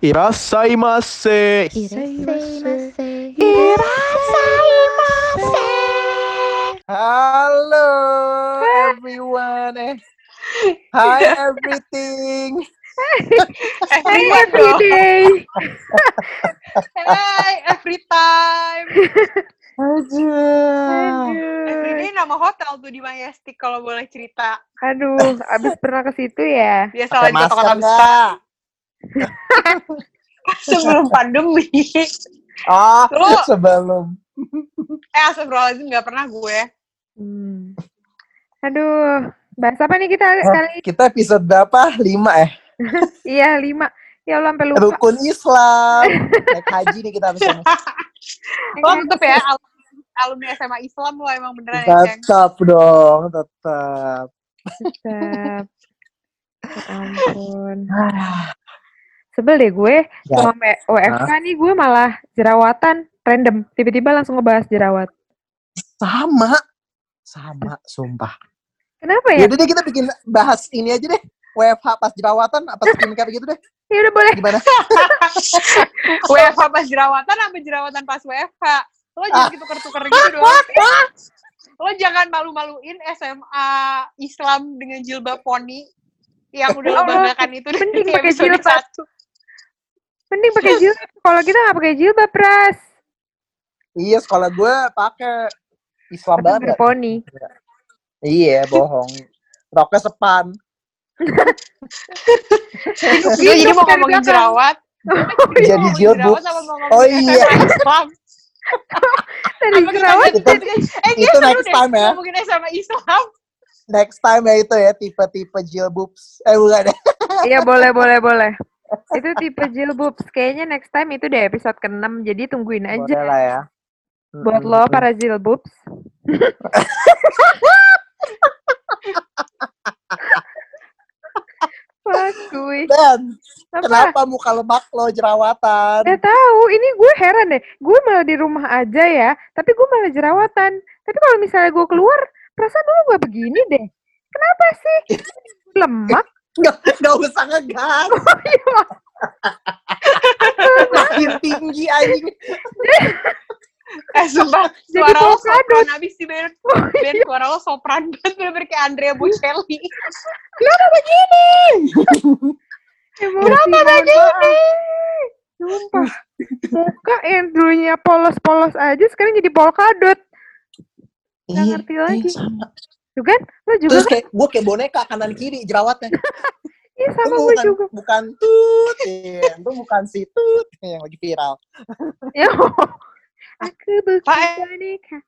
Irasaimase. Irasaimase. Halo everyone. Eh. Hi everything. Hey, Every day. Hey, every time. Aja. Every day nama hotel tuh di Majestic kalau boleh cerita. Aduh, abis pernah ke situ ya? Biasa lagi besar nggak? sebelum pandemi. Ah, Lu- sebelum. Eh, astagfirullahaladzim nggak pernah gue. Hmm. Aduh, bahas apa nih kita Eh, kali? Kita episode berapa? Lima eh. Iya, lima. Ya Allah, sampai lupa. Rukun Islam. Naik haji nih kita habis ini. Lo tetep ya, al- alumni SMA Islam lo emang beneran ya, Ceng. Tetap dong, tetap. Tetap. Ya ampun. Sebel deh gue. Ya. Sama me- WFK nih gue malah jerawatan. Random. Tiba-tiba langsung ngebahas jerawat. Sama. Sama, sumpah. Kenapa ya? Yaudah deh kita bikin bahas ini aja deh. WFH pas jerawatan, apa skincare gitu deh. Ya udah boleh. Gimana? WFH pas jerawatan apa jerawatan pas WFH? Lo jangan gitu tuker-tuker gitu doang. Lo jangan malu-maluin SMA Islam dengan jilbab poni yang udah lo Allah, banggakan itu mending di pakai jilbab. satu. Mending pakai jilbab. Kalau kita nggak pakai jilbab, Pras. Iya, sekolah gue pakai Islam Tapi banget. berponi. Iya, bohong. Roknya sepan. Jadi, Gitu, jadi mau dari ngomongin belakang. jerawat. Jadi ngomongin jilbab. sama ngomongin Oh iya. Islam. Tadi jerawat. Eh, Itu seru next deh time ya. Ngomongin SMA Islam. Next time ya itu ya, tipe-tipe jilbabs. Eh, bukan deh. Iya, boleh, boleh, boleh. Itu tipe jilbabs. Kayaknya next time itu deh episode ke-6. Jadi tungguin Boleh aja. lah ya. Buat lo para gue. Dan, Apa? kenapa muka lemak lo jerawatan? Gak tahu. Ini gue heran deh. Gue malah di rumah aja ya. Tapi gue malah jerawatan. Tapi kalau misalnya gue keluar, perasaan dulu gue begini deh. Kenapa sih? Lemak? Nggak, nggak usah ngegas. Makin tinggi anjing. Eh, sumpah. Suara lo sopran abis sih, Ben. Ben, suara lo sopran banget. Bener-bener kayak Andrea Bocelli. Kenapa begini? Sumpah. Muka yang dulunya polos-polos aja sekarang jadi polkadot. Nggak Iya, ngerti lagi. iya, sama. Tuh kan? Lo juga Terus kan? kayak gue kayak boneka kanan kiri jerawatnya. Iya sama Itu gue bukan, juga. bukan tut, iya. itu bukan si tut yang lagi viral. Ya. Aku bukan Pak, boneka.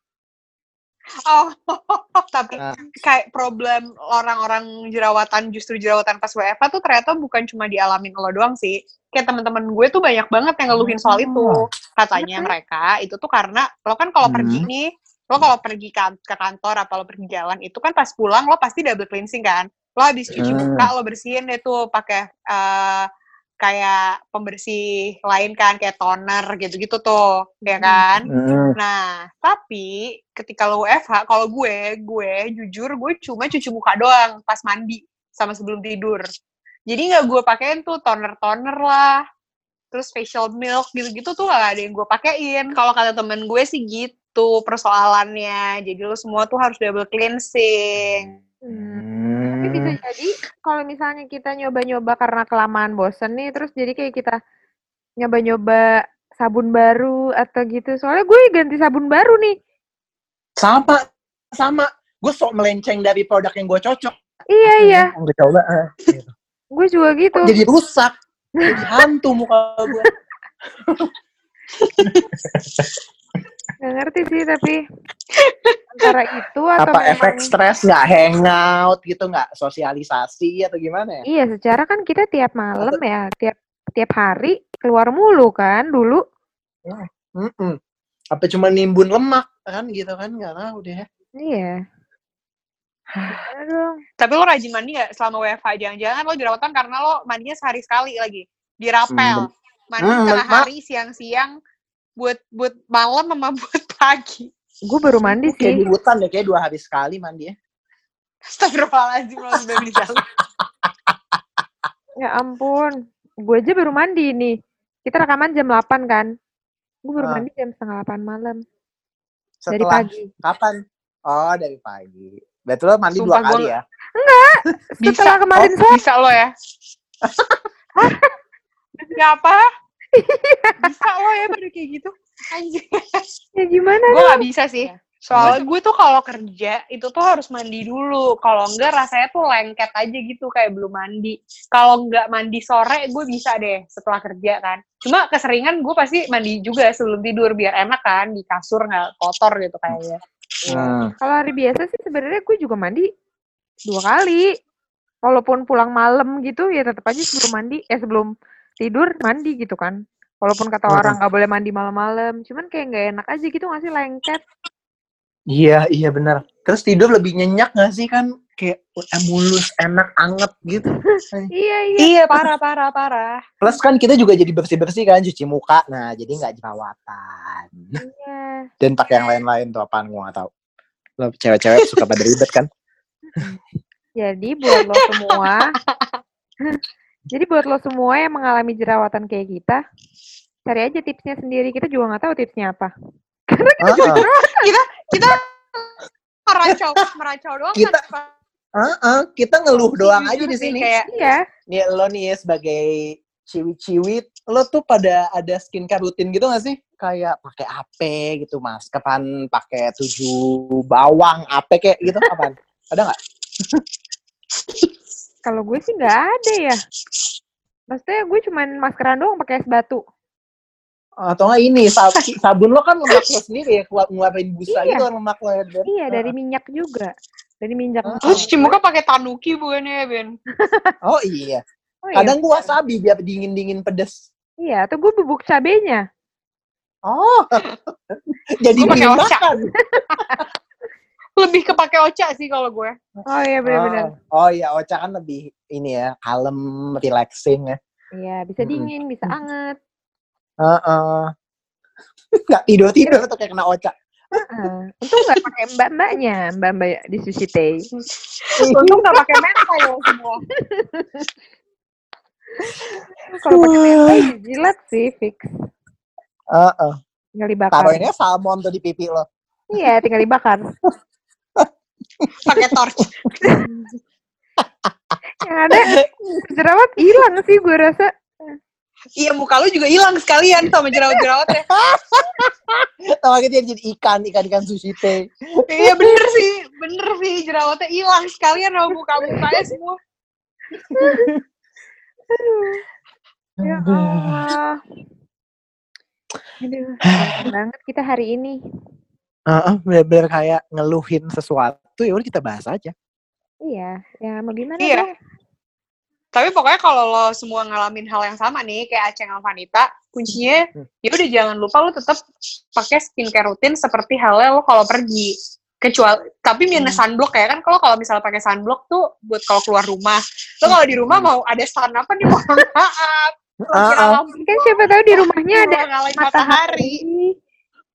Oh, tapi Ah. kayak problem orang-orang jerawatan justru jerawatan pas WFH tuh ternyata bukan cuma dialamin lo doang sih. Kayak teman-teman gue tuh banyak banget yang ngeluhin soal itu. Katanya Kenapa? mereka itu tuh karena lo kan kalau Hmm. pergi nih, lo kalau pergi kan- ke kantor apa lo pergi jalan itu kan pas pulang lo pasti double cleansing kan. Lo habis cuci Hmm. muka lo bersihin deh tuh pakai eh, kayak pembersih lain kan kayak toner gitu-gitu tuh, ya Hmm. kan? Hmm. Nah, tapi ketika lo WFH, kalau gue, gue jujur gue cuma cuci muka doang pas mandi sama sebelum tidur. Jadi nggak gue pakein tuh toner-toner lah, terus facial milk gitu-gitu tuh gak ada yang gue pakein. Kalau kata temen gue sih gitu persoalannya. Jadi lo semua tuh harus double cleansing. Hmm. Tapi bisa jadi kalau misalnya kita nyoba-nyoba karena kelamaan bosen nih, terus jadi kayak kita nyoba-nyoba sabun baru atau gitu. Soalnya gue ganti sabun baru nih. Sama, sama. Gue sok melenceng dari produk yang gue cocok. Iya iya, Yang gue coba. eh, gitu. gue juga gitu. Kok jadi rusak. Hantu muka gue. Gak ngerti sih tapi antara itu atau Apa memang efek stres nggak hangout gitu nggak sosialisasi atau gimana ya? iya secara kan kita tiap malam ya tiap tiap hari keluar mulu kan dulu Mm-mm. Apa cuma nimbun lemak kan gitu kan nggak tahu deh. iya Dong Tapi lo rajin mandi gak selama WFH? Jangan-jangan lo jerawatan karena lo mandinya sehari sekali lagi. Dirapel. Mandi Hmm, tengah ma- hari, siang-siang, buat buat malam sama buat pagi. gue baru mandi Kayak di sih hutan ya kayak dua hari sekali mandi ya. Astagfirullahaladzim, lo udah bisa. ya ampun gue aja baru mandi nih. Kita rekaman jam 8 kan. Gue baru Ah. mandi jam setengah 8 malam. Dari Setelah pagi. kapan? Oh, dari pagi. Berarti lo mandi Sumpah, dua kali gua- ya? Setelah kemarin Oh. Bisa lo ya. Demi apa? Bisa lo ya pada kayak gitu. Anjir. Ya gimana? gue gak bisa sih. Soalnya gue tuh kalau kerja itu tuh harus mandi dulu. Kalau enggak rasanya tuh lengket aja gitu kayak belum mandi. Kalau enggak mandi sore gue bisa deh setelah kerja kan. Cuma keseringan gue pasti mandi juga sebelum tidur biar enak kan di kasur nggak kotor gitu kayaknya. Hmm. Kalau hari biasa sih sebenarnya gue juga mandi dua kali. Walaupun pulang malam gitu ya tetap aja sebelum mandi eh sebelum tidur mandi gitu kan. Walaupun kata Hmm. orang nggak boleh mandi malam-malam, cuman kayak nggak enak aja gitu nggak sih lengket. Iya, iya benar. Terus tidur lebih nyenyak gak sih kan? Kayak mulus, enak, anget gitu. Iya iya. Iya parah parah parah. Plus kan kita juga jadi bersih-bersih kan, cuci muka. Nah, jadi nggak jerawatan. iya. Dan pakai yang lain-lain tuh apaan gua nggak tahu. Lo cewek-cewek suka pada ribet kan? Jadi buat lo semua, jadi buat lo semua yang mengalami jerawatan kayak kita, cari aja tipsnya sendiri. Kita juga nggak tahu tipsnya apa. Heeh. Kita meracau meracau doang Kita- kan. Heeh, kita ngeluh doang aja di sini. Kayak Iya. Nih lo nih ya sebagai ciwi-ciwi, lo tuh pada ada skincare rutin gitu gak sih? Kayak pakai AP gitu, mas. Kapan pakai tujuh bawang AP kayak gitu? Apaan? Ada nggak? Kalau gue sih nggak ada ya. Maksudnya gue cuman maskeran doang pakai es batu. Atau nggak ini sab- sabun lo kan lemak lo sendiri ya, keluar ngeluarin busa Iya. gitu kan lemak lo ya. Iya dari minyak juga. Dari minyak. Ah. Lu cuci muka pakai tanuki bukannya ya, Ben? Oh iya. Oh, iya. Kadang gua wasabi biar dingin-dingin pedes. Iya, atau gue bubuk cabenya. Oh, jadi Gua pakai oca. Lebih kepake oca sih kalau gue. Oh iya benar-benar. Oh, oh iya, oca kan lebih ini ya, kalem, relaxing ya. Iya, bisa Mm-mm. dingin, bisa anget. Heeh. Nggak tidur-tidur tuh kayak kena oca. Heeh. Untung nggak pakai mbak-mbaknya, mbak-mbak di sushi teh. Untung nggak pakai mentai lo semua. Kalau pakai mentai jilat sih fix. Heeh. Tinggal dibakar. Taruhinnya salmon tuh di pipi lo. Iya, tinggal dibakar. Pakai torch. Yang ada jerawat hilang sih gue rasa. Iya muka lu juga hilang sekalian sama jerawat-jerawatnya. Tahu gitu yang jadi ikan, ikan-ikan sushi teh. Iya bener sih, bener sih jerawatnya hilang sekalian sama muka-mukanya semua. Ya Allah. Aduh, banget kita hari ini. Heeh, bener-bener kayak ngeluhin sesuatu, ya udah kita bahas aja. Iya, ya mau gimana Iya. deh. Tapi pokoknya kalau lo semua ngalamin hal yang sama nih kayak Aceh sama Vanita, kuncinya Hmm. ya udah jangan lupa lo tetap pakai skincare rutin seperti halnya lo kalau pergi. Kecuali tapi minus sunblock ya kan kalau kalau misalnya pakai sunblock tuh buat kalau keluar rumah. Lo kalau di rumah mau ada sun apa nih mohon maaf. Lampu Kan siapa tahu di rumahnya ada ngalahin matahari.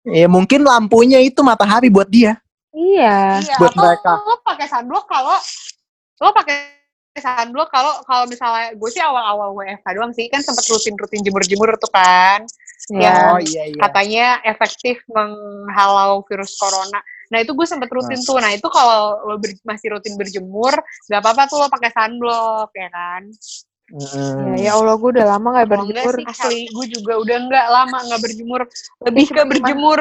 Ya mungkin lampunya itu matahari buat dia. Iya. Iya, buat atau mereka. lo pakai sunblock kalau lo pakai sunblock kalau kalau misalnya gue sih awal-awal WFH doang sih kan sempet rutin-rutin jemur-jemur tuh kan Iya. Oh iya iya. katanya efektif menghalau virus corona. Nah itu gue sempet rutin tuh. Nah itu kalau lo ber- masih rutin berjemur, nggak apa-apa tuh lo pakai sunblock ya kan. Mm-mm. Ya, ya Allah, gue udah lama gak berjemur. sih asli gue juga udah nggak lama nggak berjemur. Lebih ke Cuma- berjemur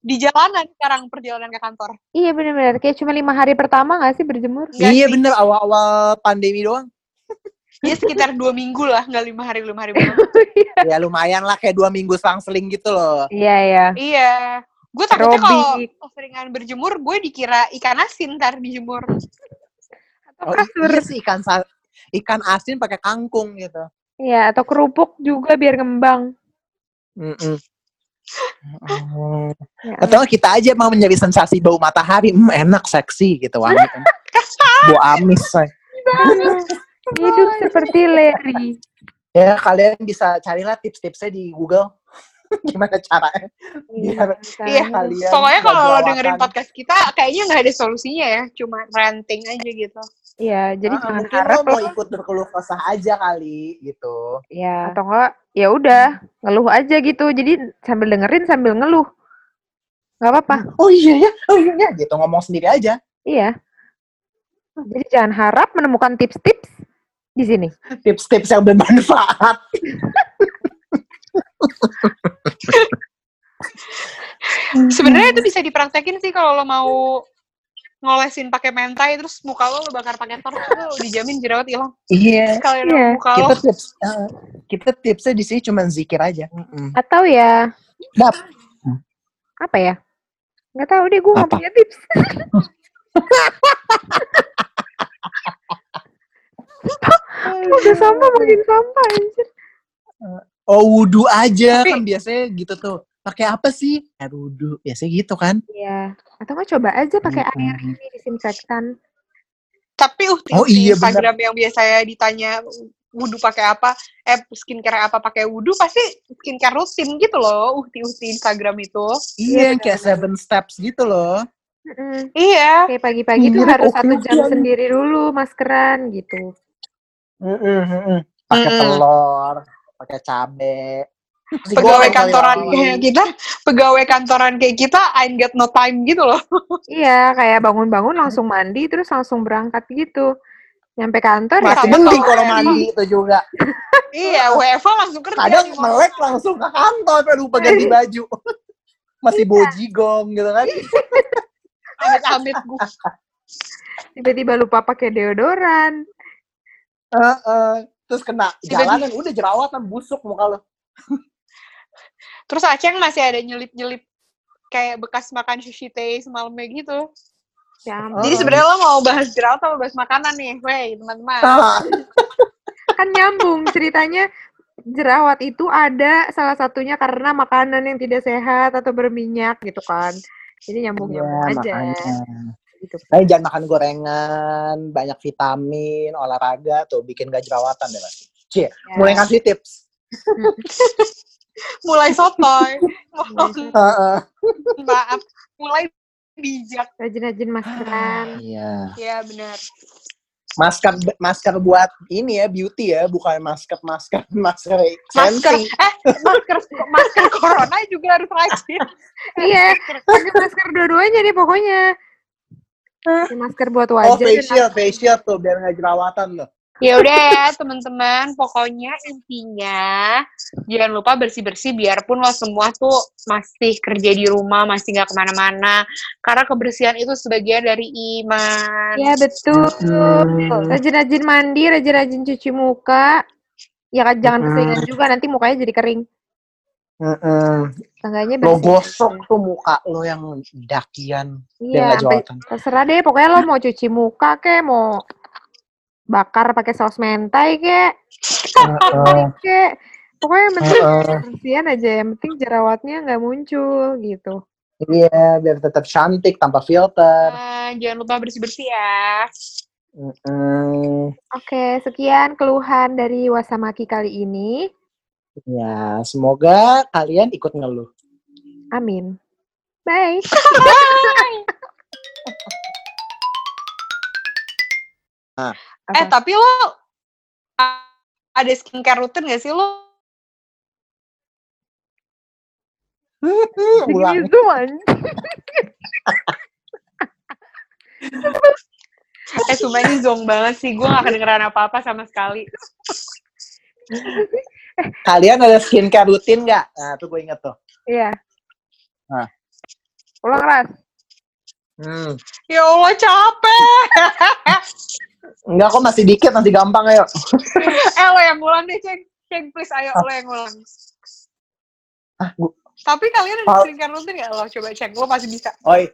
di jalanan sekarang perjalanan ke kantor. Iya bener-bener, kayak cuma lima hari pertama gak sih berjemur? Nggak Iya sih. bener awal-awal pandemi doang. Ya sekitar dua minggu lah, nggak lima hari lima hari. doang. ya lumayan lah kayak dua minggu selang-seling gitu loh. Iya, iya. Iya. Gue takutnya kalau keseringan berjemur, gue dikira ikan asin ntar dijemur. Atau Oh kasur. iya sih ikan ikan asin pakai kangkung gitu. Iya, atau kerupuk juga biar ngembang. Mm-mm. Oh. Ya, Atau kita aja mau mencari sensasi bau matahari, hmm, enak, seksi gitu wangi kan. Bau amis, say. Hidup seperti Larry. Ya kalian bisa carilah tips-tipsnya di Google. Gimana caranya? Biar Iya. kalian Pokoknya nggak kalau lo dengerin podcast kita, kayaknya nggak ada solusinya ya. Cuma ranting aja gitu. Iya, jadi Ah, jangan mungkin harap lo mau ikut berkeluh kesah aja kali gitu. ya atau enggak ya udah ngeluh aja gitu. Jadi sambil dengerin sambil ngeluh. nggak apa-apa. Oh iya ya, oh iya ya, gitu ngomong sendiri aja. Iya. Jadi jangan harap menemukan tips-tips di sini. Tips-tips yang bermanfaat. Sebenarnya itu bisa dipraktekin sih kalau lo mau ngolesin pakai mentai terus muka lo lo bakar pakai torch lo dijamin jerawat hilang. Iya. Sekalian Iya. muka lo. Kita tips, eh, kita tipsnya di sini cuma zikir aja. Mm-mm. Atau ya Dap. apa ya? Nggak tahu deh gue nggak Apa? punya tips. Udah sampah makin sampah anjir. Oh wudhu aja Tapi- kan biasanya gitu tuh. Pakai apa sih? Air wudhu. Biasanya gitu kan. Iya. Atau nggak coba aja pakai Mm-mm. air ini disinfektan. Tapi uh, Oh di iya, Instagram yang biasanya ditanya wudhu pakai apa, eh skincare apa pakai wudhu pasti skincare rutin gitu loh, uhti-uhti Instagram itu. Iya, yang kayak seven steps gitu loh. Mm-mm. Iya. Kayak pagi-pagi tuh Mirip harus satu jam sendiri dulu maskeran gitu. Mm-mm. Pakai Mm-mm. telur, pakai cabe. Pegawai kantoran kayak kita, pegawai kantoran kayak kita, I got no time gitu loh. Iya, kayak bangun-bangun langsung mandi terus langsung berangkat gitu. Nyampe kantor ya Masih Sama mending kalau mandi itu juga. iya, WFH langsung kerja. Kadang melek langsung ke kantor, baru lupa ganti baju. Masih Iya. bojigong gitu kan. Amit-amit gue. tiba-tiba lupa pakai deodoran. Heeh. Terus kena jalanan, udah jerawatan busuk muka lo. Terus Aceng masih ada nyelip-nyelip kayak bekas makan sushi teh semalamnya gitu. Ya. Oh. Jadi sebenarnya lo mau bahas jerawat atau bahas makanan nih? Wey, teman-teman. Kan nyambung ceritanya jerawat itu ada salah satunya karena makanan yang tidak sehat atau berminyak gitu kan. Jadi nyambung-nyambung Iya, aja. makanya. Gitu. Makanya jangan makan gorengan, banyak vitamin, olahraga tuh bikin gak jerawatan deh pasti. Cie, Ya. mulai ngasih tips. Mulai sotoy. Heeh. Maaf. Mulai bijak. Rajin-rajin maskeran. Iya. Ya benar. Masker masker buat ini ya beauty ya, bukan masker masker masker Masker. Eh, masker masker corona juga harus rajin. iya, pakai masker dua-duanya nih pokoknya. Masker buat Oh wajah. dan facial, facial tuh biar nggak jerawatan tuh. Ya udah ya teman-teman, pokoknya intinya jangan lupa bersih-bersih biarpun lo semua tuh masih kerja di rumah, masih nggak ke mana-mana. Karena kebersihan itu sebagian dari iman. Iya betul. Hmm. Rajin-rajin mandi, rajin-rajin cuci muka. Ya kan jangan Mm-mm. keseringan juga nanti mukanya jadi kering. Mm-mm. Tangganya Lo gosok tuh muka lo yang dakian Iya, sampai terserah deh. Pokoknya lo mau cuci muka kek, mau bakar pakai saus mentai kek, Heeh. kek. Pokoknya yang penting kebersihan aja. Yang penting jerawatnya nggak muncul gitu. Iya, biar tetap cantik tanpa filter. Nah, jangan lupa bersih-bersih ya. Mm-mm. Oke, sekian keluhan dari Wasamaki kali ini. Ya, semoga kalian ikut ngeluh. Amin. Bye. Ah. Eh, Apa? tapi lo ada skincare rutin gak sih lo? Ulang. Gitu, anjing. Eh, sumpah ini zong banget sih. Gue gak kedengeran apa-apa sama sekali. Kalian ada skincare rutin nggak? Nah, tuh gue inget tuh. Iya. Nah. Ulang ras. Hmm. Ya Allah, capek. Enggak kok masih dikit, nanti gampang ayo. eh, lo yang ngulang deh, Ceng. Ceng, please, ayo. Lo yang ngulang. Ah, gua, Tapi kalian Pal- skincare rutin gak lo? Coba cek. Lo pasti bisa. oi,